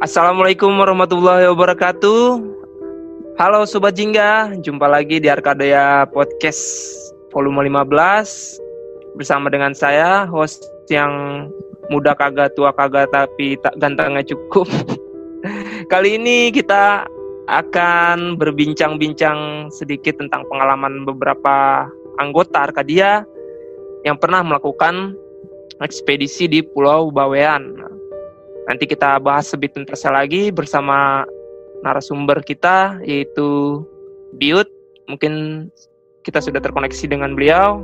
Assalamualaikum warahmatullahi wabarakatuh. Halo Sobat Jingga, jumpa lagi di Arkadea Podcast volume 15 bersama dengan saya host yang muda kagak tua kagak tapi tak gantengnya cukup. Kali ini kita akan berbincang-bincang sedikit tentang pengalaman beberapa anggota Arkadia yang pernah melakukan ekspedisi di Pulau Bawean. Nanti kita bahas lebih tuntasnya lagi bersama narasumber kita yaitu Biut. Mungkin kita sudah terkoneksi dengan beliau.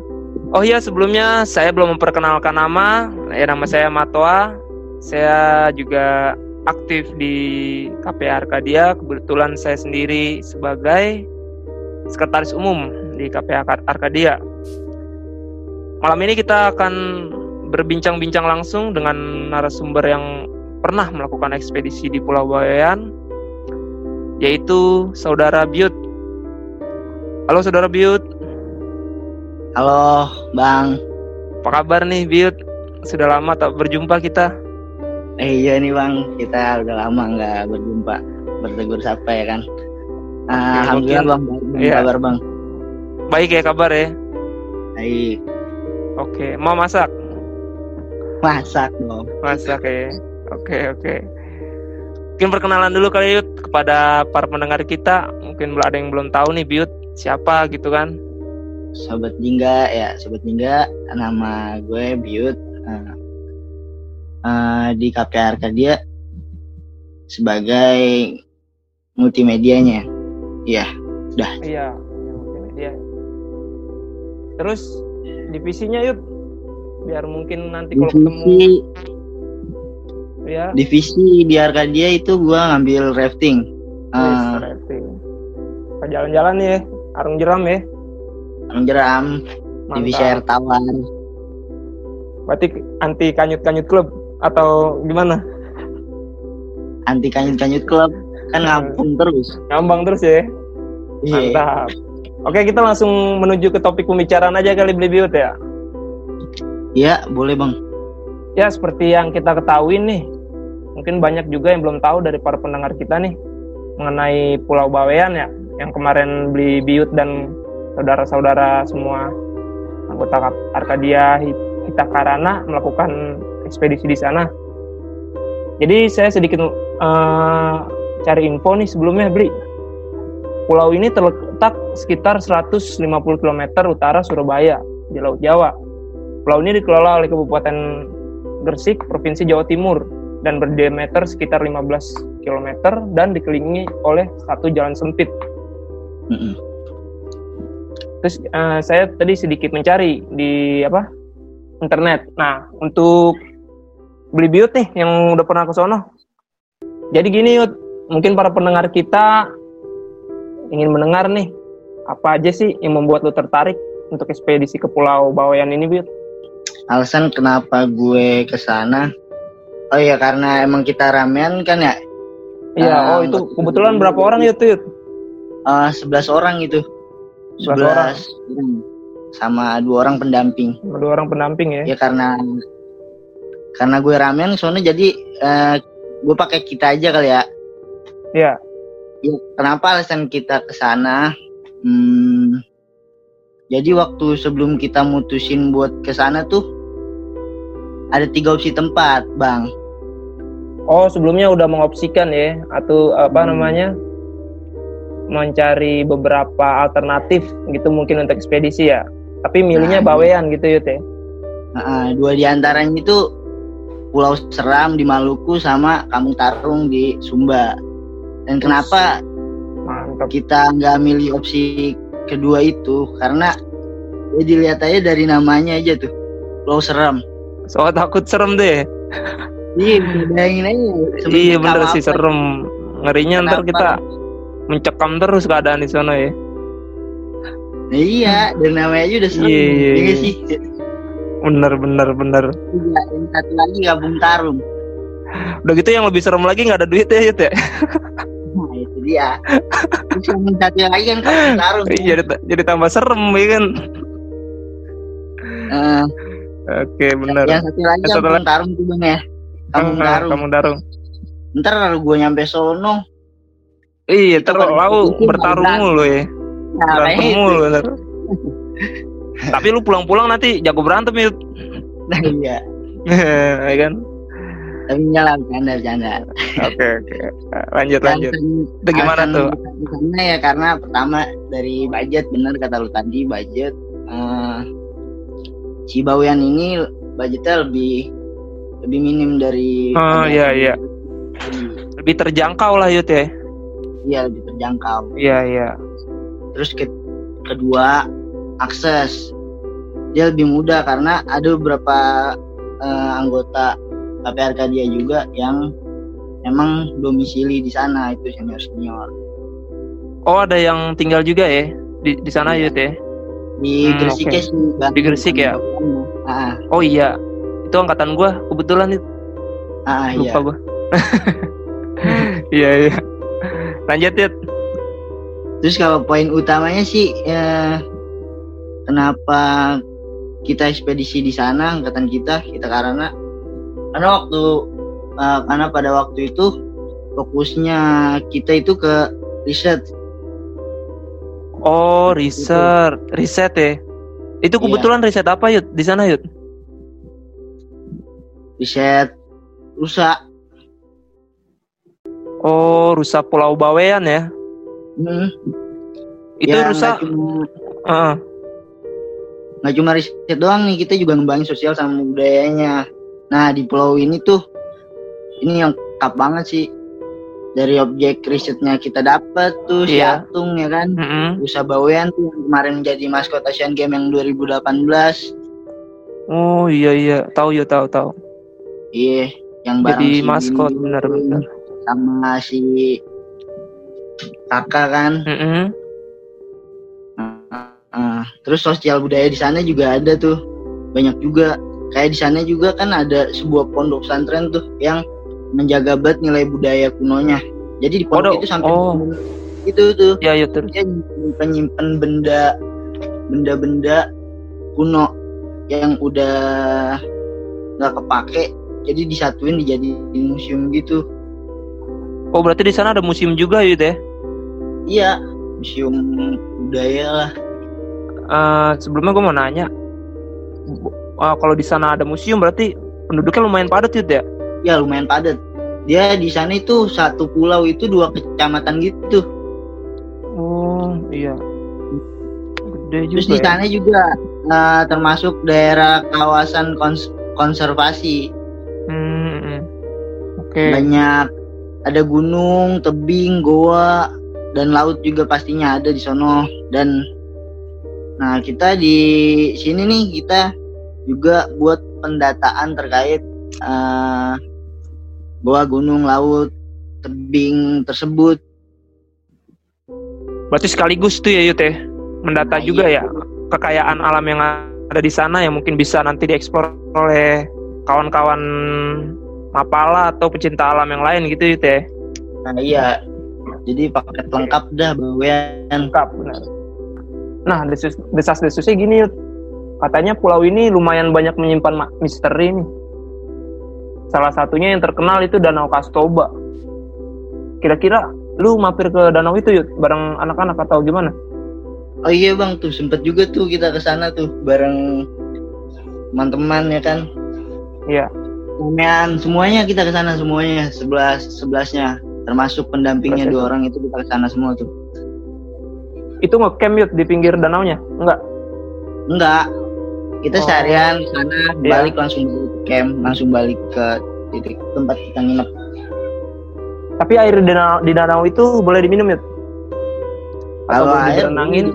Oh iya sebelumnya saya belum memperkenalkan nama. Ya nama saya Matoa. Saya juga aktif di KP Arkadia. Kebetulan saya sendiri sebagai sekretaris umum di KP Arkadia. Malam ini kita akan berbincang-bincang langsung dengan narasumber yang pernah melakukan ekspedisi di Pulau Bawean, yaitu Saudara Biut. Halo Saudara Biut. Halo Bang. Apa kabar nih Biut? Sudah lama tak berjumpa kita. Eh iya nih Bang, kita udah lama nggak berjumpa, bertegur sapa ya kan. Uh, ya, Alhamdulillah Bang, iya. kabar Bang. Baik ya kabar ya. Baik. Oke, mau masak? Masak dong. Masak ya. Oke oke. Mungkin perkenalan dulu kali Yud kepada para pendengar kita. Mungkin ada yang belum tahu nih Biut siapa gitu kan? Sobat Jingga ya, Sobat Jingga, nama gue Biut. Uh, uh, di KPR Arkadia sebagai multimedianya. Iya, udah. Iya, multimedia. Terus divisinya Yud, biar mungkin nanti kalau ketemu ya. divisi di Arkadia itu gua ngambil rafting. Uh, rafting. Jalan-jalan ya, arung jeram ya. Arung jeram. Mantap. Divisi air tawar. Berarti anti kanyut-kanyut klub atau gimana? Anti kanyut-kanyut klub kan hmm. ngambang terus. Ngambang terus ya. Yeah. Mantap. Oke, kita langsung menuju ke topik pembicaraan aja kali beli biut ya. Iya, boleh bang. Ya, seperti yang kita ketahui nih, mungkin banyak juga yang belum tahu dari para pendengar kita nih mengenai Pulau Bawean ya yang kemarin beli Biut dan saudara-saudara semua anggota Arkadia Hita Karana melakukan ekspedisi di sana. Jadi saya sedikit uh, cari info nih sebelumnya beli. Pulau ini terletak sekitar 150 km utara Surabaya di Laut Jawa. Pulau ini dikelola oleh Kabupaten Gresik, Provinsi Jawa Timur dan berdiameter sekitar 15 km dan dikelilingi oleh satu jalan sempit. Mm -hmm. Terus uh, saya tadi sedikit mencari di apa internet. Nah untuk beli biut nih yang udah pernah ke sono. Jadi gini Yud, mungkin para pendengar kita ingin mendengar nih apa aja sih yang membuat lo tertarik untuk ekspedisi ke Pulau Bawean ini Biut? Alasan kenapa gue ke sana Oh iya karena emang kita ramean kan ya. Iya, uh, oh itu kebetulan berapa orang ya tuh? Uh, 11 orang itu. 11, 11 orang. Sama dua orang pendamping. Dua orang pendamping ya. Ya karena karena gue ramean soalnya jadi uh, gue pakai kita aja kali ya. Iya. Ya, kenapa alasan kita ke sana? Hmm, jadi waktu sebelum kita mutusin buat ke sana tuh ada tiga opsi tempat, Bang. Oh, sebelumnya udah mengopsikan ya atau apa hmm. namanya? mencari beberapa alternatif gitu mungkin untuk ekspedisi ya. Tapi milihnya nah, Bawean gitu ya, Teh. Nah, dua di antaranya itu Pulau Seram di Maluku sama Kampung Tarung di Sumba. Dan kenapa Mantap. kita nggak milih opsi kedua itu? Karena ya dilihat aja dari namanya aja tuh Pulau Seram Soal takut serem deh. Iya, bayangin aja. Iya bener sih serem. Ngerinya Kenapa? ntar kita mencekam terus keadaan di sana ya. Nah, iya, dan namanya aja udah serem. Iya, iya, iya. sih. Bener, bener, bener. Iya, yang satu lagi gabung tarung. Udah gitu yang lebih serem lagi nggak ada duit ya, ya? Nah, itu dia. Terus yang satu lagi kan tarung. Iya, jadi, jadi tambah serem ya kan. Uh, Oke, benar. Yang satu lagi yang Kampung Tarung tuh Bang ya. Kampung Darung. Kampung Darung. ntar gue nyampe sono. Iya terlalu bertarung mulu ya. Nah, berantem mulu ntar. tapi lu pulang-pulang nanti jago berantem ya nah iya. Ya kan? Tapi nyala bercanda bercanda. Oke oke. Lanjut lanjut. itu gimana tuh? karena ya karena pertama dari budget bener kata lu tadi budget uh, si Bawian ini budgetnya lebih lebih minim dari oh iya iya. Lebih terjangkau lah Yud ya? Iya lebih terjangkau. Iya iya. Terus ke kedua akses. Dia lebih mudah karena ada beberapa uh, anggota KPRK dia juga yang emang domisili di sana itu senior senior oh ada yang tinggal juga ya? Di di sana iya. Yud ya di hmm, Gresik okay. sih di Gresik ya? Ah. oh iya. Itu angkatan gue kebetulan itu. Ah, lupa iya. gue iya iya. Lanjut ya terus kalau poin utamanya sih ya, kenapa kita ekspedisi di sana angkatan kita kita karena karena waktu uh, karena pada waktu itu fokusnya kita itu ke riset Oh, riset, riset ya. Itu kebetulan iya. riset apa Yud di sana Yud? Riset rusa. Oh, rusa Pulau Bawean ya? Hmm. Itu ya, rusa. Nggak cuma, uh. Cuma riset doang nih, kita juga ngembangin sosial sama budayanya. Nah di pulau ini tuh, ini yang kap banget sih dari objek risetnya kita dapat tuh yeah. si Atung ya kan? Mm-hmm. Usa Bawean tuh yang kemarin menjadi maskot Asian Games yang 2018 oh iya iya. Tahu ya tahu tahu. Iya yang bareng jadi si maskot benar-benar sama si kakak kan? Mm-hmm. uh, uh, terus sosial budaya di sana juga ada tuh. Banyak juga. Kayak di sana juga kan ada sebuah pondok pesantren tuh yang menjaga banget nilai budaya kunonya. Jadi di pondok oh, itu sampai oh. itu tuh. Ya, ya terus. Dia penyimpan benda benda-benda kuno yang udah nggak kepake jadi disatuin dijadiin museum gitu. Oh berarti di sana ada museum juga ya ya? Iya museum budaya lah. Uh, sebelumnya gue mau nanya, uh, kalau di sana ada museum berarti penduduknya lumayan padat ya? Ya lumayan padat dia di sana itu satu pulau itu dua kecamatan gitu oh iya gede juga terus di ya? sana ya? juga uh, termasuk daerah kawasan kons konservasi hmm, hmm. oke okay. banyak ada gunung tebing goa dan laut juga pastinya ada di sono dan nah kita di sini nih kita juga buat pendataan terkait uh, bahwa gunung, laut, tebing tersebut. Berarti sekaligus tuh ya Yud ya, mendata nah, juga iya. ya kekayaan alam yang ada di sana yang mungkin bisa nanti dieksplor oleh kawan-kawan mapala atau pecinta alam yang lain gitu Yud ya. Nah iya, jadi paket lengkap dah bawean. Lengkap benar. Nah desas-desusnya gini Yud, katanya pulau ini lumayan banyak menyimpan misteri nih Salah satunya yang terkenal itu Danau Kastoba. Kira-kira lu mampir ke danau itu yuk bareng anak-anak atau gimana? Oh iya bang tuh sempet juga tuh kita ke sana tuh bareng teman-teman ya kan. Iya. Kemudian semuanya kita ke sana semuanya sebelas sebelasnya termasuk pendampingnya dua orang itu kita ke sana semua tuh. Itu ngecamp yuk di pinggir danau nya? Enggak. Enggak. Kita oh. seharian sana iya. balik langsung camp langsung balik ke titik tempat kita nginep. Tapi air di danau, di danau itu boleh diminum ya kalau air berenangin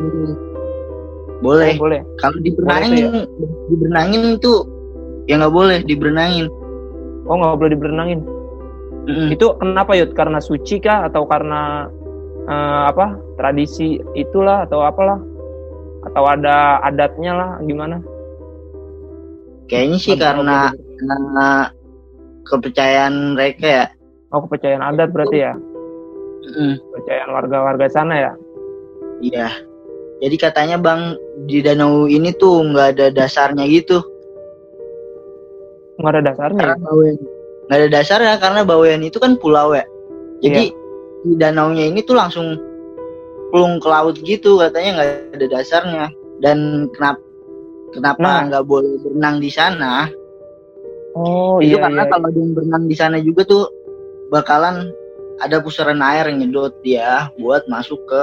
boleh. Oh, boleh. Kalau diberenangin ya? diberenangin itu ya nggak boleh diberenangin. Oh nggak boleh diberenangin? Mm-hmm. itu kenapa yud? Karena suci kah? Atau karena uh, apa tradisi itulah atau apalah? Atau ada adatnya lah? Gimana Kayaknya sih karena karena kepercayaan mereka ya. Oh kepercayaan adat berarti ya? Mm. Kepercayaan warga-warga sana ya? Iya. Jadi katanya bang di danau ini tuh nggak ada dasarnya gitu. Nggak ada dasarnya? Karena bawen, nggak ada dasarnya karena Bawean itu kan pulau ya. Jadi yeah. di danaunya ini tuh langsung plung ke laut gitu katanya nggak ada dasarnya dan kenapa kenapa nah. nggak boleh berenang di sana? Oh itu iya, karena iya. kalau dia berenang di sana juga tuh bakalan ada pusaran air yang nyedot dia buat masuk ke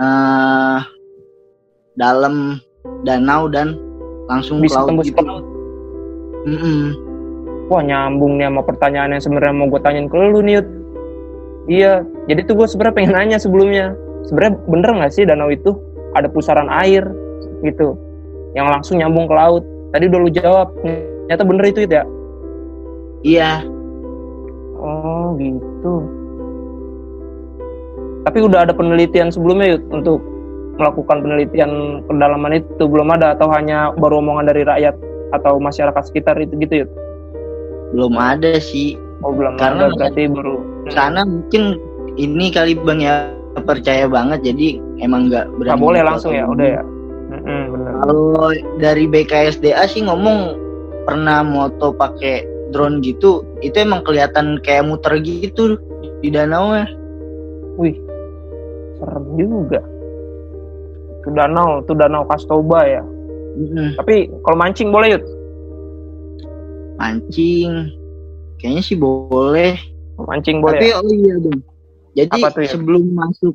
uh, dalam danau dan langsung bisa ke laut tembus gitu. ke laut. Mm -mm. Wah nyambung nih sama pertanyaan yang sebenarnya mau gue tanyain ke lu nih. Iya, jadi tuh gue sebenarnya pengen nanya sebelumnya. Sebenarnya bener nggak sih danau itu ada pusaran air gitu yang langsung nyambung ke laut? Tadi udah lu jawab, ternyata bener itu ya? Iya. Oh gitu. Tapi udah ada penelitian sebelumnya yuk untuk melakukan penelitian pendalaman itu belum ada atau hanya baru omongan dari rakyat atau masyarakat sekitar itu gitu ya? Belum ada sih. Oh belum Karena ada berarti baru. Sana mungkin ini kali bang ya percaya banget jadi emang nggak berani. Nggak boleh langsung ya, udah ya. Mm-hmm, Kalau dari BKSDA sih ngomong pernah moto pakai drone gitu, itu emang kelihatan kayak muter gitu di danau ya. Wih, serem juga ke danau tuh danau Kastoba ya mm-hmm. tapi kalau mancing boleh yuk mancing kayaknya sih boleh mancing boleh tapi ya? oh iya dong jadi tuh, ya? sebelum masuk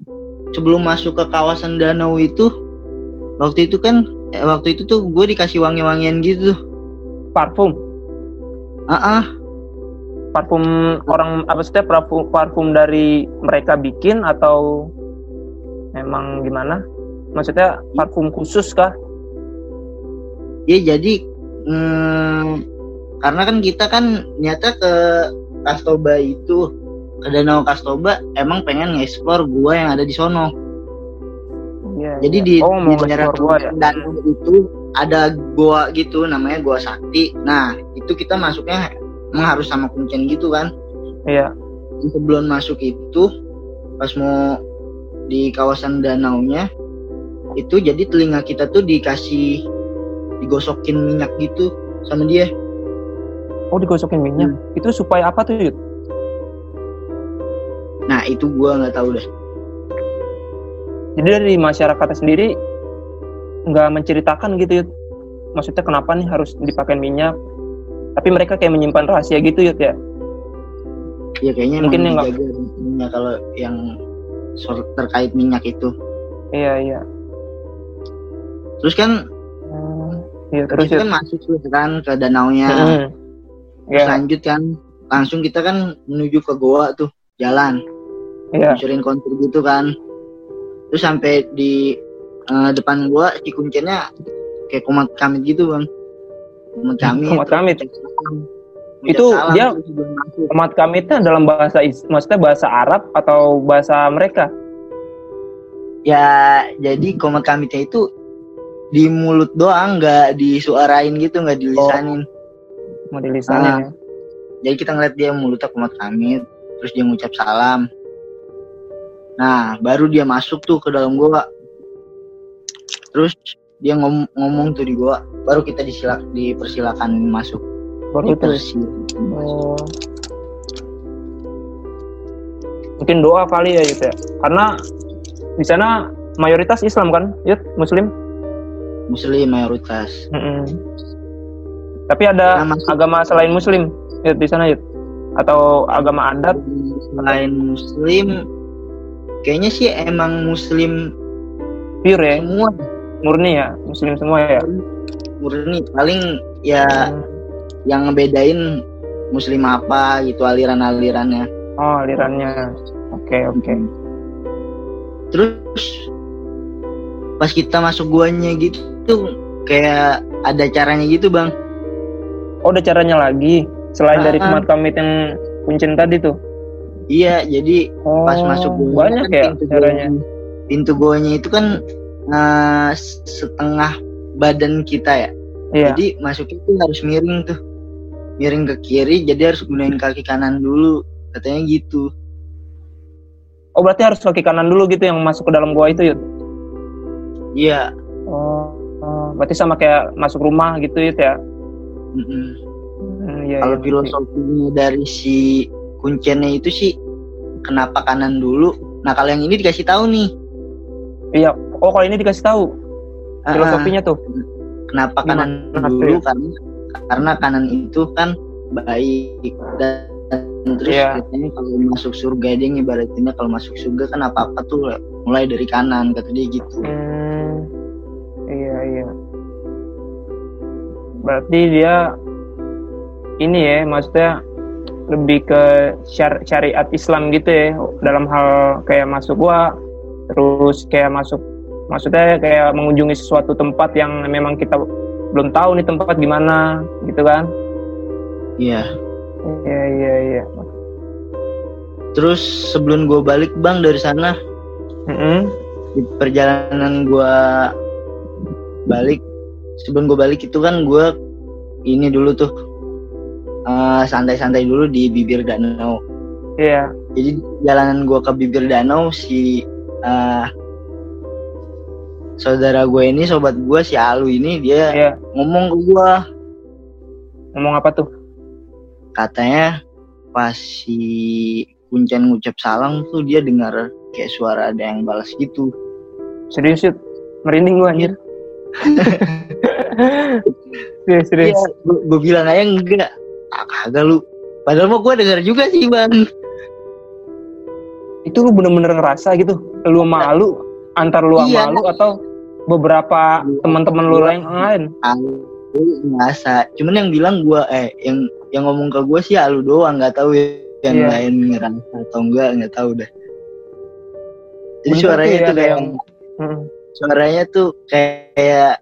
sebelum masuk ke kawasan danau itu waktu itu kan eh, waktu itu tuh gue dikasih wangi-wangian gitu parfum ah uh -uh. parfum orang apa setiap parfum parfum dari mereka bikin atau memang gimana Maksudnya parfum khusus kah? Ya jadi hmm, karena kan kita kan nyata ke Kastoba itu ke Danau Kastoba emang pengen nge-explore gua yang ada di sono. Yeah, Jadi yeah. di, oh, di daerah gua, ya? danau itu ada gua gitu namanya gua Sakti. Nah itu kita masuknya emang harus sama kuncen gitu kan? Iya. Yeah. Sebelum masuk itu pas mau di kawasan danaunya itu jadi telinga kita tuh dikasih digosokin minyak gitu sama dia oh digosokin minyak hmm. itu supaya apa tuh Yud? nah itu gua nggak tahu deh jadi dari masyarakat sendiri nggak menceritakan gitu Yud. Maksudnya kenapa nih harus dipakai minyak? Tapi mereka kayak menyimpan rahasia gitu Yud ya? Ya kayaknya mungkin yang nggak kalau yang terkait minyak itu. Iya iya. Terus kan hmm, ya, terus kan masuk kan ke danaunya. Hmm. terus yeah. lanjut kan langsung kita kan menuju ke goa tuh jalan. Yeah. kontur gitu kan terus sampai di uh, depan gua si kuncinya kayak komat kamit gitu bang. Komat kamit. komat kamit. Itu salam, dia komat kamitnya dalam bahasa maksudnya bahasa Arab atau bahasa mereka? Ya jadi komat kamitnya itu di mulut doang nggak disuarain gitu nggak dilisanin. Oh, mau dilisanin nah, ya? Jadi kita ngeliat dia mulutnya kumat kamit terus dia ngucap salam nah baru dia masuk tuh ke dalam gua. Terus dia ngom ngomong tuh di gua. Baru kita disilak dipersilakan masuk. Baru itu? oh. mungkin doa kali ya gitu ya. Karena di sana mayoritas Islam kan Yud? Muslim? Muslim mayoritas. Mm -hmm. tapi ada nah, agama selain muslim di sana ya atau agama adat? Selain muslim kayaknya sih emang muslim pure ya? semua. Murni ya? Muslim semua ya? Murni. Paling ya hmm. yang ngebedain muslim apa gitu aliran-alirannya. Oh alirannya. Oke okay, oke. Okay. terus pas kita masuk guanya gitu tuh kayak ada caranya gitu bang. Oh ada caranya lagi? Selain ah, dari kemat kamit yang kuncin tadi tuh iya jadi oh, pas masuk gua banyak kan ya pintu caranya. gua, pintu goanya itu kan uh, setengah badan kita ya. Iya. jadi masuk itu harus miring tuh. Miring ke kiri jadi harus gunain kaki kanan dulu. Katanya gitu. Oh berarti harus kaki kanan dulu gitu yang masuk ke dalam gua itu yuk iya. Oh berarti sama kayak masuk rumah gitu ya? Mm -hmm. hmm, Iya, Kalau iya, filosofinya dari si kuncennya itu sih kenapa kanan dulu? Nah kalau yang ini dikasih tahu nih. Iya. Oh, kalau ini dikasih tahu ah, filosofinya tuh. kenapa kanan Gimana dulu ya? karena karena kanan itu kan baik dan terus Iya. katanya kalau masuk surga dia ngibaratinnya kalau masuk surga kan apa apa tuh mulai dari kanan kata dia gitu. Hmm, iya iya. Berarti dia ini ya, maksudnya lebih ke syar- syariat Islam gitu ya, dalam hal kayak masuk gua, terus kayak masuk, maksudnya kayak mengunjungi sesuatu tempat yang memang kita belum tahu nih tempat gimana, gitu kan? Iya. Iya iya iya. Terus sebelum gue balik bang dari sana Mm-mm. di perjalanan gue balik sebelum gue balik itu kan gue ini dulu tuh eh, santai-santai dulu di bibir danau Iya. jadi di jalanan gue ke bibir danau si eh, saudara gue ini sobat gue si Alu ini dia Iya. ngomong ke gue Ngomong apa tuh? katanya pas si kuncen ngucap salam tuh dia dengar kayak suara ada yang balas gitu Serius? Merinding gua anjir. serius serius. Iya, gue bilang aja enggak. Ah, kagak lu. Padahal mau gue denger juga sih bang. itu lu bener-bener ngerasa gitu lu malu antar lu Iya. lu atau beberapa teman-teman lu lain lain Aku ngerasa. Cuman yang bilang gue eh yang yang ngomong ke gue sih alu doang nggak tahu ya yang Iya. lain ngerasa atau enggak nggak tahu dah. Jadi suaranya ya, tuh ada kayak yang- Hmm. suaranya tuh kayak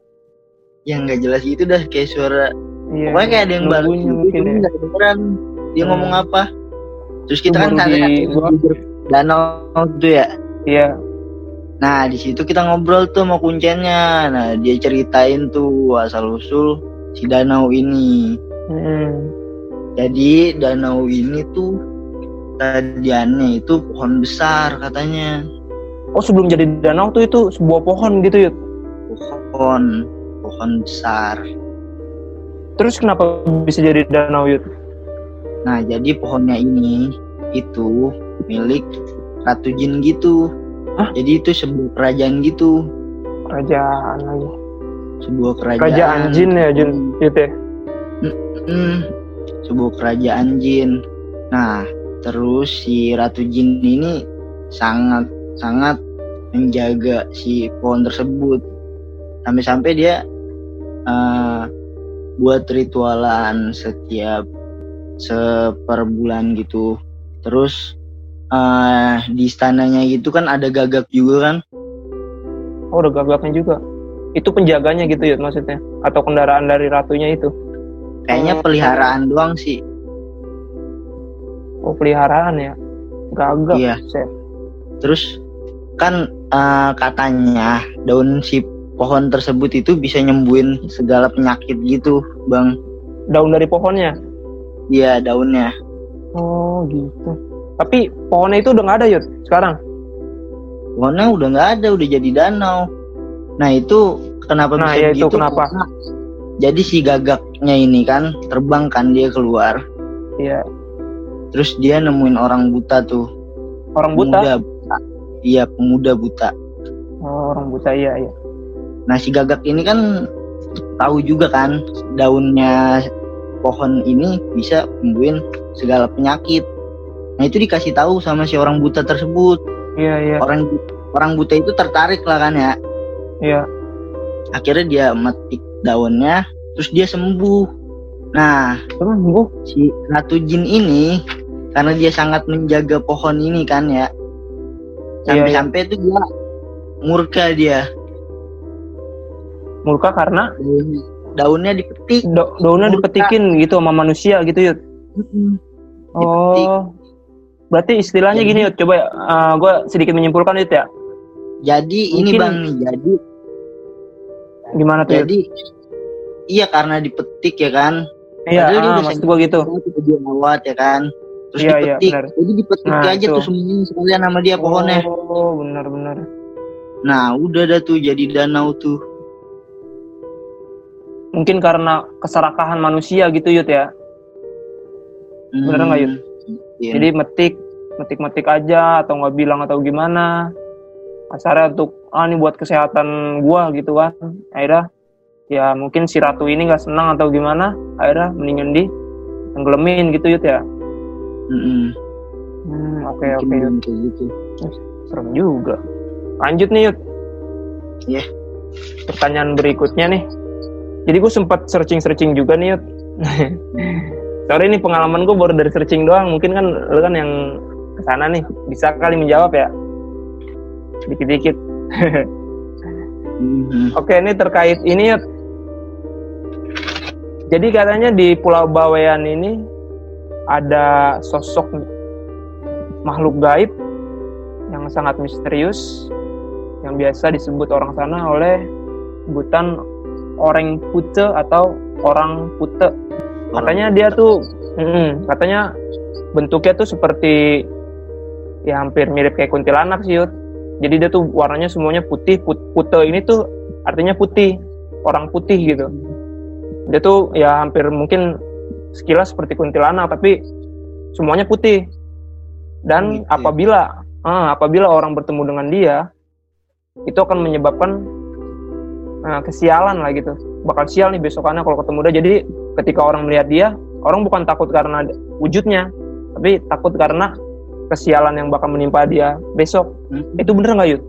yang nggak jelas gitu dah kayak suara Iya. pokoknya kayak ada yang gitu mungkin ya. kedengeran dia Hmm. ngomong apa terus kita Itu kan baru santai di- di bibir danau tuh ya iya Nah di situ kita ngobrol tuh sama kuncennya. Nah dia ceritain tuh asal usul si danau ini. Hmm. Jadi danau ini tuh tadiannya itu pohon besar katanya. oh sebelum jadi danau tuh itu sebuah pohon gitu ya Pohon pohon besar. Terus kenapa bisa jadi danau yud Nah jadi pohonnya ini itu milik Ratu Jin gitu. Hah? Jadi itu sebuah kerajaan gitu. kerajaan lagi Sebuah kerajaan. kerajaan jin ya jin gitu ya Hmm, sebuah kerajaan jin. Nah, terus si Ratu Jin ini sangat sangat menjaga si pohon tersebut. Sampai-sampai dia eh, buat ritualan setiap seperbulan gitu. Terus eh, di istananya gitu kan ada gagak juga kan? oh udah gagaknya juga itu penjaganya gitu ya maksudnya atau kendaraan dari ratunya itu Kayaknya Oh. peliharaan doang sih. oh peliharaan ya gagak Iya. Set. Terus kan eh, katanya daun si pohon tersebut itu bisa nyembuhin segala penyakit gitu, Bang. daun dari pohonnya Iya, daunnya. Oh gitu. Tapi pohonnya itu udah nggak ada Yud sekarang. Pohonnya udah nggak ada, udah jadi danau. Nah, itu kenapa Nah, bisa ya itu begitu? kenapa? Karena Jadi si gagaknya ini kan terbang kan dia keluar. Iya. Terus dia nemuin orang buta tuh. Orang buta. Pemuda buta. Iya, pemuda buta. Oh, orang buta iya iya. Nah, si gagak ini kan tahu juga kan daunnya pohon ini bisa sembuhin segala penyakit. Nah, itu dikasih tahu sama si orang buta tersebut. Iya iya Orang orang buta itu tertarik lah kan ya. iya. Akhirnya dia metik daunnya, terus dia sembuh. Nah, sembuh? si Ratu Jin ini karena dia sangat menjaga pohon ini kan ya. Iya, iya. Sampai-sampai tuh dia murka dia. Murka karena Daun- Daunnya dipetik. da- daunnya Murka. dipetikin gitu sama manusia gitu Yud. Dipetik. Oh. Berarti istilahnya Jadi- gini Yud, coba uh, gue sedikit menyimpulkan Yud ya. Jadi ini Mungkin- bang nih, jadi Gimana tuh Yud? jadi iya karena dipetik ya kan. Iya, padahal dia ah, udah maksud gue gitu. Kita dirawat ya kan. Terus Iya, iya, dipetik. benar. Jadi dipetik Nah, aja itu. tuh semuanya sekalian nama dia pohonnya. Oh, benar-benar. Nah udah dah tuh jadi danau tuh. Mungkin karena keserakahan manusia gitu Yud ya. Bener nggak, Yud? Iya. Jadi metik, metik-metik aja atau nggak bilang atau gimana. Asalnya untuk ah ini buat kesehatan gua gitu kan. Akhirnya ya mungkin si ratu ini nggak senang atau gimana. Akhirnya mendingan di tenggelamin gitu Yud ya. Mm-mm. Hmm, oke oke gitu. Serem juga. Lanjut nih Yud. Iya. Pertanyaan berikutnya nih. Jadi gue sempat searching-searching juga nih Yud. Sorry ini pengalaman gue baru dari searching doang. Mungkin kan lu kan yang ke sana nih bisa kali menjawab ya. Dikit-dikit. Mhm. Oke ini terkait ini Yud. Jadi katanya di Pulau Bawean ini ada sosok makhluk gaib yang sangat misterius yang biasa disebut orang sana oleh sebutan orang pute atau orang pute. Katanya dia tuh, mm, katanya bentuknya tuh seperti ya hampir mirip kayak kuntilanak sih Yud. Jadi dia tuh warnanya semuanya putih. Put- Pute ini tuh artinya putih, orang putih gitu. Dia tuh ya hampir mungkin sekilas seperti kuntilanak tapi semuanya putih. Dan Gitu ya. apabila ah, apabila orang bertemu dengan dia itu akan menyebabkan ah, kesialan lah gitu. Bakal sial nih besokannya kalau ketemu dia. Jadi ketika orang melihat dia, orang bukan takut karena wujudnya, tapi takut karena kesialan yang bakal menimpa dia besok. Mhm. Itu bener nggak Yud?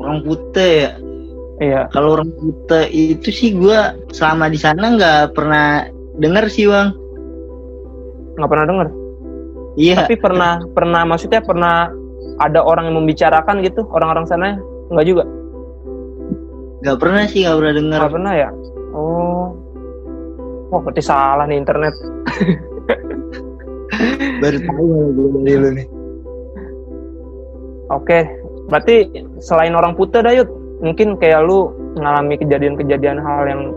Orang putih ya. Iya. Kalau orang putih itu sih gua selama di sana nggak pernah denger sih bang. Nggak pernah denger. Iya. Tapi pernah pernah maksudnya pernah ada orang yang membicarakan gitu orang-orang sana nggak juga? Nggak pernah sih nggak pernah denger. Nggak pernah ya? Oh. Wah, berarti salah nih internet. Baru tahu gue dari lu nih. Oke, berarti selain orang putih Dayut, mungkin kayak lu mengalami kejadian-kejadian hal yang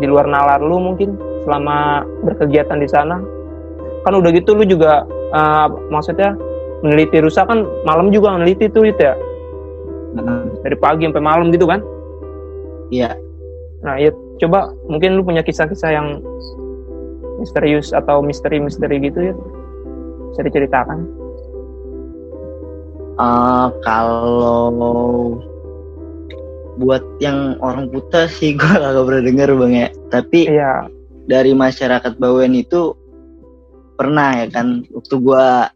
di luar nalar lu mungkin selama berkegiatan di sana. Kan udah gitu lu juga eh, maksudnya meneliti rusa kan malam juga meneliti tuh itu ya dari pagi sampai malam gitu kan. Iya. Nah, ya coba mungkin lu punya kisah-kisah yang misterius atau misteri-misteri gitu ya. Bisa diceritakan. Eh, kalau buat yang orang putih sih gue gak pernah denger bang ya. Tapi Iya, dari masyarakat Bawen itu pernah ya kan waktu gua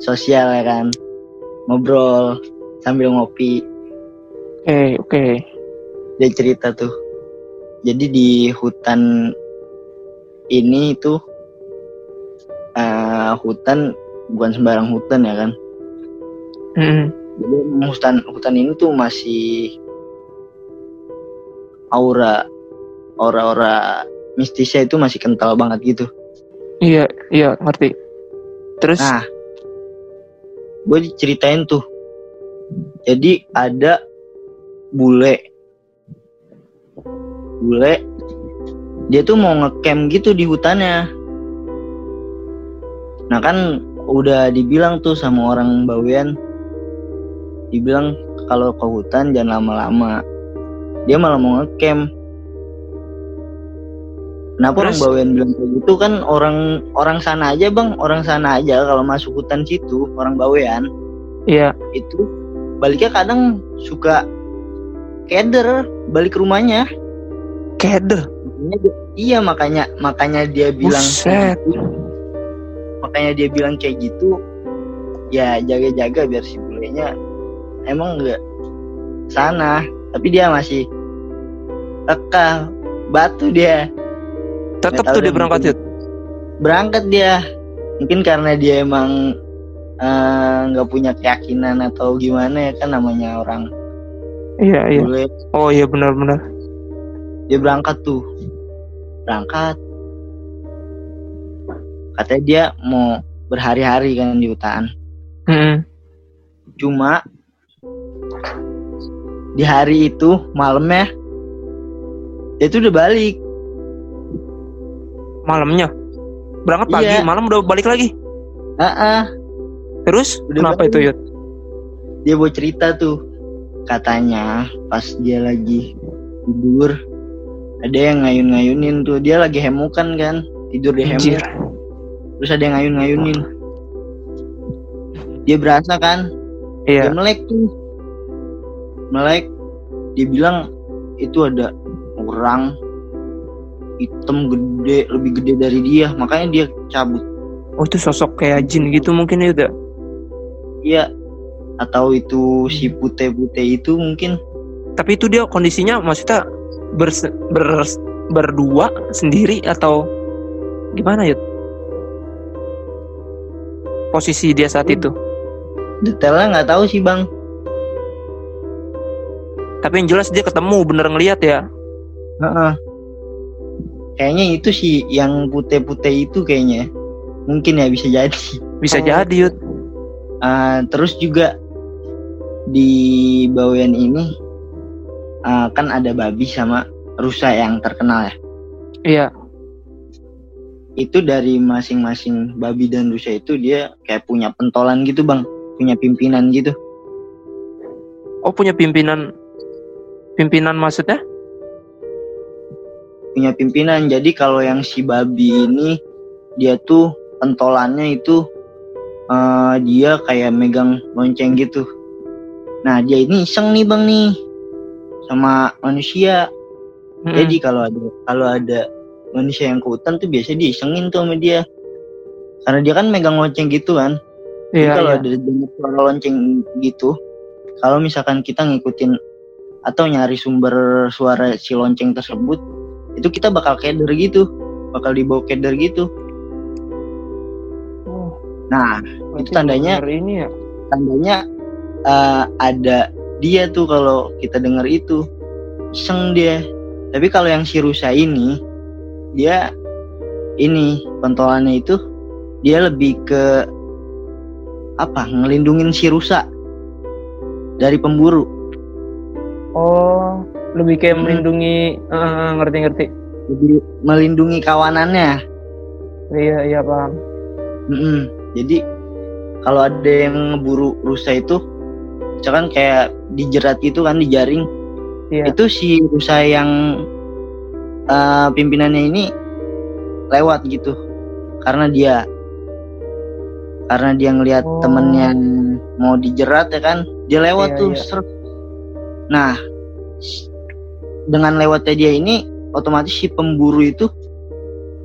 sosial ya kan ngobrol sambil ngopi oke, oke. Dia cerita tuh jadi di hutan ini itu eh, hutan bukan sembarang hutan ya kan Mm-mm. jadi hutan hutan ini tuh masih aura aura-aura mistisnya itu masih kental banget gitu Iya, iya, ngerti. Terus, Nah, gue diceritain tuh. Jadi ada bule, bule, dia tuh mau ngecamp gitu di hutannya. Nah kan udah dibilang tuh sama orang Bawean, dibilang kalau ke hutan jangan lama-lama. Dia malah mau ngecamp. Kenapa orang Terus? Bawean bilang kayak gitu kan orang orang sana aja bang, orang sana aja kalau masuk hutan situ orang Bawean iya, itu baliknya kadang suka keder balik ke rumahnya. keder. Iya makanya makanya dia bilang Buset. makanya dia bilang kayak gitu ya jaga-jaga biar si bulenya emang enggak sana tapi dia masih tekah batu dia Tetap Nggak tuh dia berangkat. Yud. berangkat dia mungkin karena dia emang eh, nggak punya keyakinan atau gimana ya kan namanya orang Iya, iya. Oh iya, benar-benar. dia berangkat tuh berangkat katanya dia mau berhari-hari kan di hutan Mm-mm. cuma di hari itu malamnya dia tuh udah balik Malamnya. Berangkat pagi, Iya. malam udah balik lagi. ah Terus, Udah kenapa balik. itu, Yud? dia mau cerita tuh katanya pas dia lagi tidur ada yang ngayun-ngayunin tuh. Dia lagi hemukan kan tidur di hemok terus ada yang ngayun-ngayunin. Dia berasa kan? Dia Iya. melek tuh. Melek. Dia bilang itu ada orang hitam gede lebih gede dari dia. Makanya dia cabut. Oh itu sosok kayak jin gitu mungkin ya udah. iya atau itu si putih-putih itu mungkin Tapi itu dia kondisinya maksudnya bers- ber- berdua sendiri atau gimana ya? Posisi dia saat itu. detailnya nggak tahu sih bang Tapi yang jelas dia ketemu bener ngeliat ya. Heeh. Kayaknya itu sih yang putih-putih itu kayaknya. Mungkin ya bisa jadi. Bisa Oh. jadi yud. Ah, terus juga di Bawean ini ah, kan ada babi sama rusa yang terkenal ya. Iya. Itu dari masing-masing babi dan rusa itu dia kayak punya pentolan gitu bang, punya pimpinan gitu. Oh punya pimpinan. Pimpinan maksudnya? Punya pimpinan. Jadi kalau yang si babi ini dia tuh pentolannya itu eh, dia kayak megang lonceng gitu. Nah dia ini iseng nih bang nih sama manusia. Mm-mm. Jadi kalau ada kalau ada manusia yang ke hutan tuh biasanya diisengin tuh sama dia. Karena dia kan megang lonceng gitu kan. Jadi Iya, kalau iya. ada dengar suara lonceng gitu, kalau misalkan kita ngikutin atau nyari sumber suara si lonceng tersebut, itu kita bakal keder gitu, bakal dibawa keder gitu. Oh, Nah, berarti tandanya- ini ya. tandanya eh, ada dia tuh kalau kita dengar itu iseng dia. Tapi kalau yang si rusa ini, dia ini pentolannya itu dia lebih ke apa? Ngelindungin si rusa dari pemburu. Oh, lebih kayak Hmm. melindungi eh, ngerti-ngerti. Lebih melindungi kawanannya. Iya, iya paham. Mm-mm. Jadi kalau ada yang ngeburu rusa itu, misalkan kayak dijerat itu kan dijaring, Iya. itu si rusa yang eh, pimpinannya ini lewat gitu, karena dia karena dia ngelihat Oh. temennya mau dijerat ya kan, dia lewat Iya, tuh. iya. seret. Nah, dengan lewatnya dia ini, otomatis si pemburu itu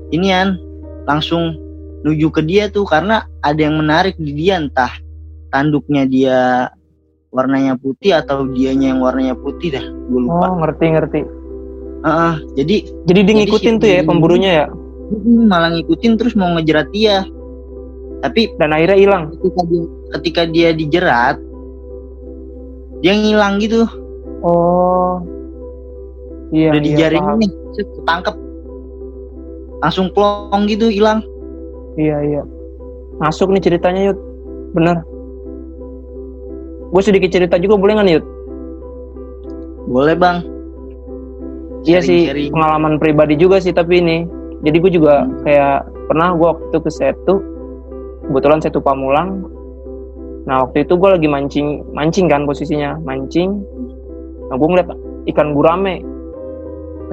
inian langsung nuju ke dia tuh karena ada yang menarik di dia entah tanduknya dia warnanya putih atau dianya yang warnanya putih dah gue lupa Oh, ngerti-ngerti. Heeh, jadi Jadi dia Jadi ngikutin si tuh ya pemburu- pemburunya ya. mm, malah ngikutin terus mau ngejerat dia tapi Dan akhirnya hilang. ketika dia ketika dia dijerat dia ngilang gitu Oh. Iya, udah iya, dijaring nih ketangkep langsung plong gitu hilang Iya, iya. Masuk nih ceritanya, Yud. Bener. Gue sedikit cerita juga boleh nggak nih, boleh bang Iya sih, Sharing-sharing. pengalaman pribadi juga sih tapi ini. Jadi gue juga kayak pernah gue waktu itu ke Setu, kebetulan Setu Pamulang. Nah waktu itu gue lagi mancing, mancing kan posisinya, mancing. Nah gue ngeliat ikan gurame,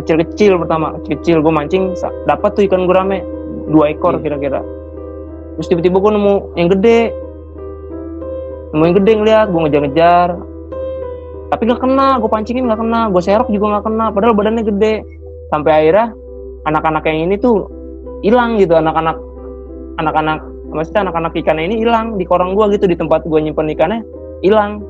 kecil-kecil pertama, kecil-kecil gue mancing, dapat tuh ikan gurame dua ekor Iya. kira-kira. Terus tiba-tiba gue nemu yang gede, nemu yang gede ngeliat, gue ngejar-ngejar, tapi nggak kena gue pancingin nggak kena gue serok juga nggak kena padahal badannya gede sampai akhirnya anak-anak yang ini tuh hilang gitu anak-anak anak-anak maksudnya anak-anak ikannya ini hilang di korang gue gitu di tempat gue nyimpen ikannya hilang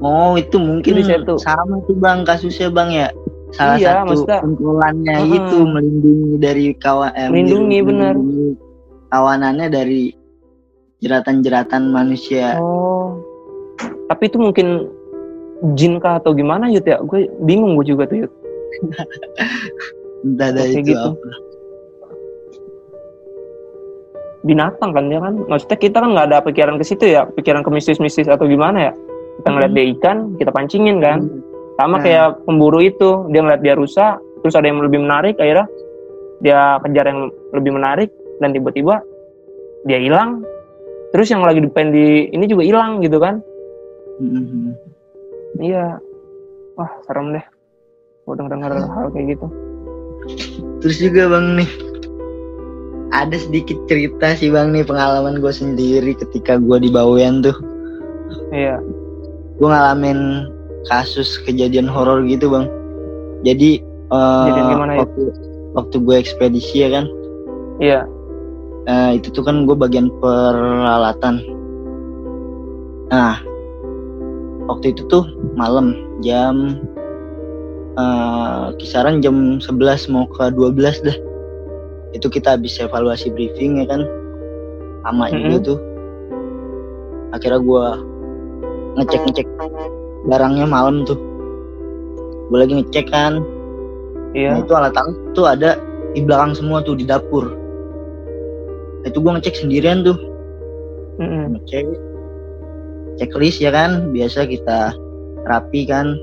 Oh itu mungkin Itu di situ. sama tuh bang kasusnya bang ya salah Iya, satu maksudnya- pengkolannya Heeh. itu melindungi dari kawan eh, Melindungi, bener. kawanannya dari jeratan-jeratan manusia. Oh. Tapi itu mungkin jin kah atau gimana Yud ya? Gue bingung gue juga tuh Yud. Entah dari Kayak itu gitu. apa. Binatang kan ya kan? Maksudnya kita kan nggak ada pikiran ke situ ya? Pikiran ke mistis-mistis atau gimana ya? Kita ngeliat dia ikan kita pancingin kan? Sama Nah. kayak pemburu itu dia ngeliat dia rusak terus ada yang lebih menarik akhirnya dia kejar yang lebih menarik dan tiba-tiba dia hilang terus yang lagi depan di ini juga hilang gitu kan? Mhm. iya. Wah serem deh. Gue denger dengar hal kayak gitu. Terus juga bang nih. Ada sedikit cerita sih bang nih pengalaman gue sendiri ketika gue di Bawean tuh. Iya. Gue ngalamin kasus kejadian horor gitu bang. Jadi uh, gimana ya? waktu waktu gue ekspedisi ya kan? Iya uh, itu tuh kan gue bagian peralatan. Nah waktu itu tuh malam jam uh, kisaran jam 11 mau ke 12 dah itu kita habis evaluasi briefing ya kan? Sama mm -hmm. itu tuh. Akhirnya gue ngecek ngecek barangnya malam tuh. Gue lagi ngecek kan. Iya. nah, itu alat tuh ada di belakang semua tuh di dapur. nah, itu gue ngecek sendirian tuh. Mm -hmm. ngecek. Checklist ya kan? Biasa kita rapi kan?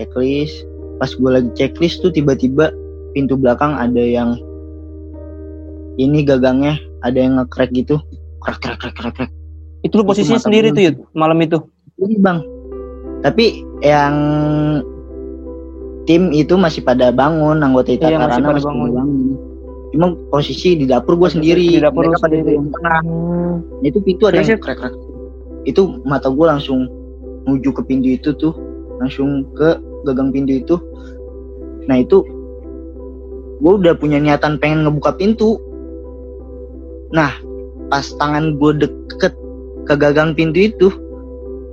Checklist. Pas gue lagi checklist tuh tiba-tiba pintu belakang ada yang ini gagangnya ada yang ngekrek gitu. Krek krek krek krek krek. Itu lu posisinya itu sendiri tuh ya malam itu? Ini bang. Tapi yang tim itu masih pada bangun anggota itu iya, karena masih, masih bangun. bangun cuma posisi di dapur gue sendiri di dapur mereka pada di tengah hmm. itu pintu ada yang krek krek itu mata gue langsung menuju ke pintu itu tuh langsung ke gagang pintu itu nah itu gue udah punya niatan pengen ngebuka pintu Nah, pas tangan gue deket ke gagang pintu itu,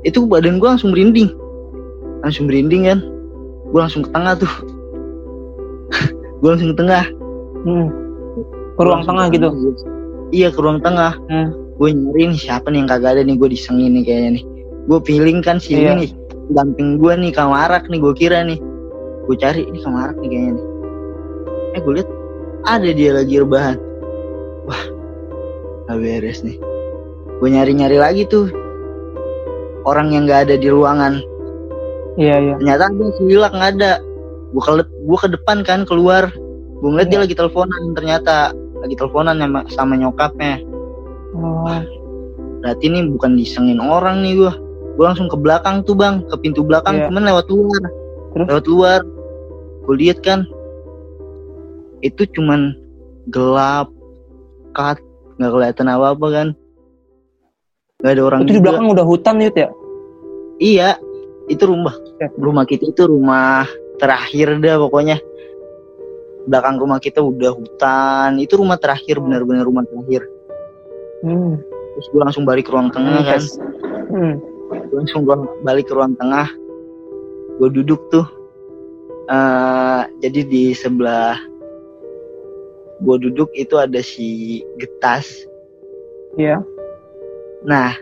itu badan gue langsung merinding. Langsung merinding kan. Gue langsung ke tengah tuh. gue langsung ke tengah. Hmm. Ke ruang tengah gitu? Iya, ke ruang tengah. Hmm. Gue nyari nih siapa nih yang kagak ada nih gue disengin nih kayaknya nih. Gue feeling kan sih iya. nih. Damping gue nih kamarak nih gue kira nih. Gue cari ini kamarak nih kayaknya nih. Eh gue lihat ada dia lagi rebahan. Wah, gak beres nih gue nyari-nyari lagi tuh orang yang gak ada di ruangan iya iya ternyata ada si Wilak nggak ada gue ke gue ke depan kan keluar gue ngeliat iya. dia lagi teleponan ternyata lagi teleponan sama, sama nyokapnya. Oh. berarti ini bukan disengin orang nih gue gue langsung ke belakang tuh bang. Ke pintu belakang iya. cuman lewat luar. Terus? lewat luar. Gue lihat kan itu cuman gelap kat nggak kelihatan apa apa kan. Nggak ada orang itu di belakang udah hutan ya ya? Iya itu rumah. Ya. rumah kita itu rumah terakhir dah pokoknya belakang rumah kita udah hutan. Itu rumah terakhir benar-benar rumah terakhir. Hmm. terus gue langsung balik ke ruang tengah hmm, kan hmm. gue langsung balik ke ruang tengah. Gue duduk tuh. Uh, jadi di sebelah gue duduk itu ada si getas. Iya. Nah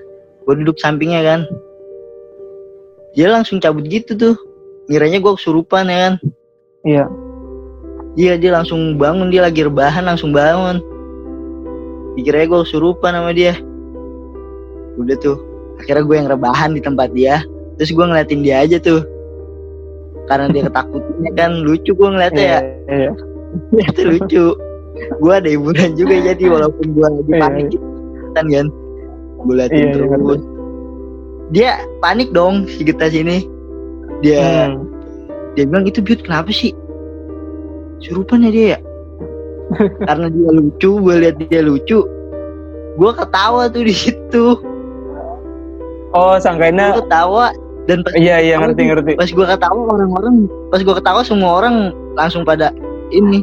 gue duduk sampingnya kan. Dia langsung cabut gitu tuh. Miranya gue kesurupan ya kan. Iya iya dia langsung bangun dia lagi rebahan langsung bangun. Pikirnya gue kesurupan sama dia. Udah tuh akhirnya gue yang rebahan di tempat dia. Terus gue ngeliatin dia aja tuh. Karena dia ketakutannya kan? Lucu gue ngeliatnya ya. Iya. itu lucu. Gue ada hiburan juga jadi walaupun gue lagi iya. panik. Gitu, kan kan? Gue liatin iya, iya terus. dia panik dong si Getas ini. Dia hmm. dia bilang itu Biut kenapa sih surupan ya dia ya? Karena dia lucu gue lihat dia lucu gue ketawa tuh di situ. Oh sangkainnya gue ketawa dan pas iya iya ngerti ngerti. pas gue ketawa orang-orang pas gue ketawa semua orang langsung pada ini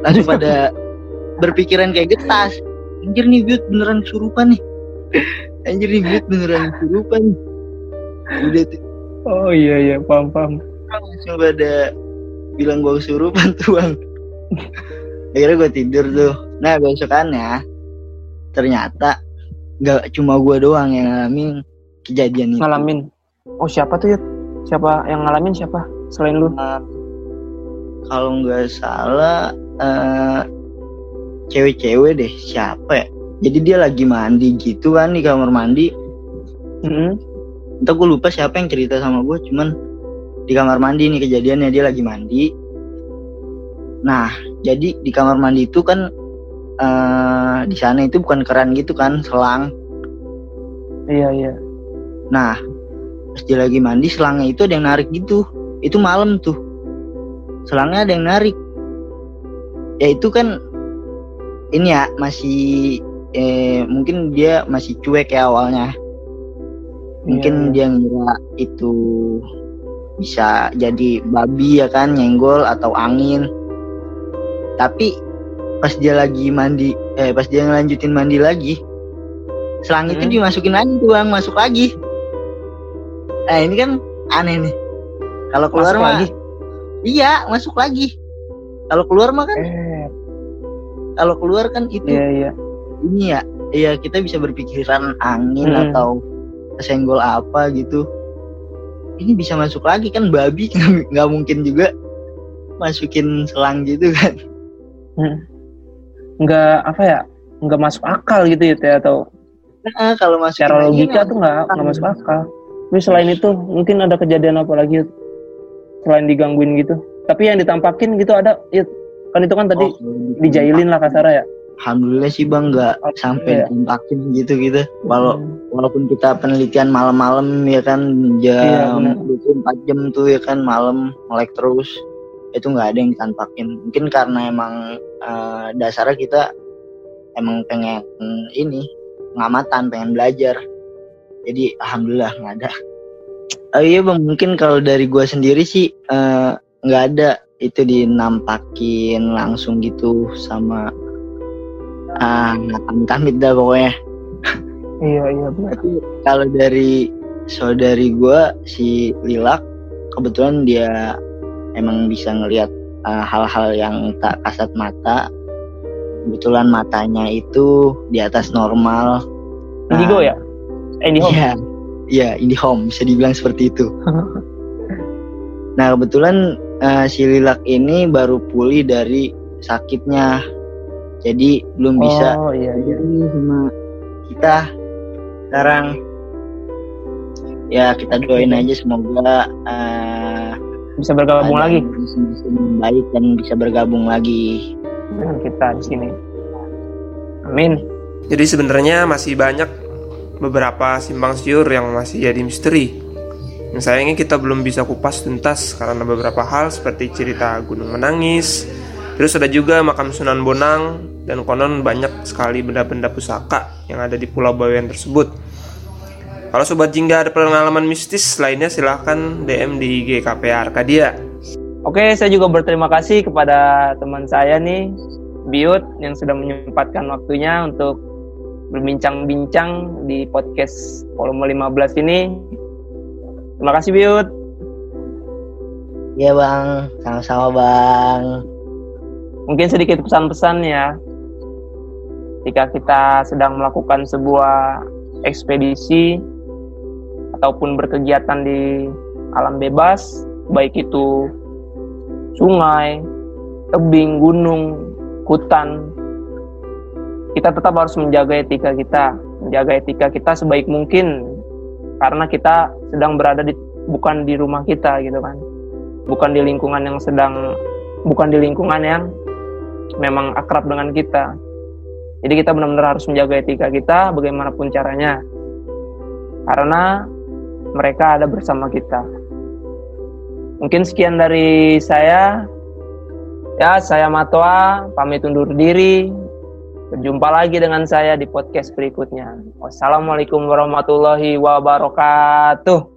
langsung pada berpikiran kayak getas. Anjir nih Biut beneran kesurupan nih. Anjir nih Biut beneran kesurupan nih. Udah tuh. Oh iya iya paham paham. Langsung pada bilang gue kesurupan tuh bang. Akhirnya gue tidur tuh. Nah besokannya ternyata nggak cuma gue doang yang ngalamin kejadian itu. Ngalamin. Oh siapa tuh ya siapa yang ngalamin siapa selain lu? Uh, kalau nggak salah uh, cewek-cewek deh siapa ya? Jadi dia lagi mandi gitu kan di kamar mandi. Mm-hmm. entah gue lupa siapa yang cerita sama gue cuman di kamar mandi nih kejadiannya dia lagi mandi. Nah jadi di kamar mandi itu kan uh, di sana itu bukan keran gitu kan selang. Iya iya. Nah pas dia lagi mandi selangnya itu ada yang narik gitu. Itu malam tuh. Selangnya ada yang narik. Ya itu kan ini ya masih eh, mungkin dia masih cuek ya awalnya. Mungkin yeah. dia ngira itu bisa jadi babi ya kan nyenggol atau angin tapi pas dia lagi mandi eh pas dia ngelanjutin mandi lagi selang hmm. itu dimasukin lagi tuh bang masuk lagi nah ini kan aneh nih kalau keluar masuk mah lagi. iya masuk lagi kalau keluar mah kan eh. kalau keluar kan itu iya, iya. ini ya iya kita bisa berpikiran angin hmm. atau kesenggol apa gitu ini bisa masuk lagi kan babi nggak mungkin juga masukin selang gitu kan. Hmm. nggak apa ya nggak masuk akal gitu ya atau nah, kalau masuk secara logika tuh nggak nggak masuk akal. Tapi selain itu mungkin ada kejadian apa lagi selain digangguin gitu. Tapi yang ditampakin gitu ada ya, kan itu kan tadi oh, dijailin lah kasar ya Alhamdulillah sih bang nggak oh, sampai iya. gitu gitu. Walau hmm. walaupun kita penelitian malam-malam ya kan jam iya, 24 jam tuh ya kan malam melek terus itu nggak ada yang ditampakin. Mungkin karena emang uh, dasarnya kita emang pengen ini pengamatan, pengen belajar. Jadi alhamdulillah nggak ada. Oh iya bang, mungkin kalau dari gua sendiri sih eh, nggak uh, ada itu dinampakin langsung gitu sama ah amit-amit dah pokoknya. Iya iya benar. Kalau dari saudari gue si Lilak kebetulan dia emang bisa ngelihat uh, hal-hal yang tak kasat mata. Kebetulan matanya itu di atas normal. Indigo nah, ya? Eh, indihome? iya iya indihome bisa dibilang seperti itu. Nah kebetulan uh, si Lilak ini baru pulih dari sakitnya jadi belum bisa oh, iya, iya. sama kita sekarang. Ya kita doain aja semoga uh, bisa bergabung lagi. bisa, bisa baik dan bisa bergabung lagi. Dengan kita di sini. Amin. Jadi sebenarnya masih banyak beberapa simpang siur yang masih jadi misteri. Yang sayangnya kita belum bisa kupas tuntas karena beberapa hal seperti cerita gunung menangis Terus ada juga makam Sunan Bonang dan konon banyak sekali benda-benda pusaka yang ada di Pulau Bawean tersebut. Kalau Sobat Jingga ada pengalaman mistis lainnya silahkan DM di IG KPA Arkadia. Oke, saya juga berterima kasih kepada teman saya nih, Biut, yang sudah menyempatkan waktunya untuk berbincang-bincang di podcast volume 15 ini. Terima kasih Biut. Iya bang, sama-sama bang. Mungkin sedikit pesan-pesan ya. Jika kita sedang melakukan sebuah ekspedisi ataupun berkegiatan di alam bebas, baik itu sungai, tebing, gunung, hutan, kita tetap harus menjaga etika kita, menjaga etika kita sebaik mungkin karena kita sedang berada di bukan di rumah kita gitu kan. Bukan di lingkungan yang sedang bukan di lingkungan yang memang akrab dengan kita. Jadi kita benar-benar harus menjaga etika kita bagaimanapun caranya. Karena mereka ada bersama kita. Mungkin sekian dari saya. Ya, saya Matwa, pamit undur diri. Berjumpa lagi dengan saya di podcast berikutnya. Wassalamualaikum warahmatullahi wabarakatuh.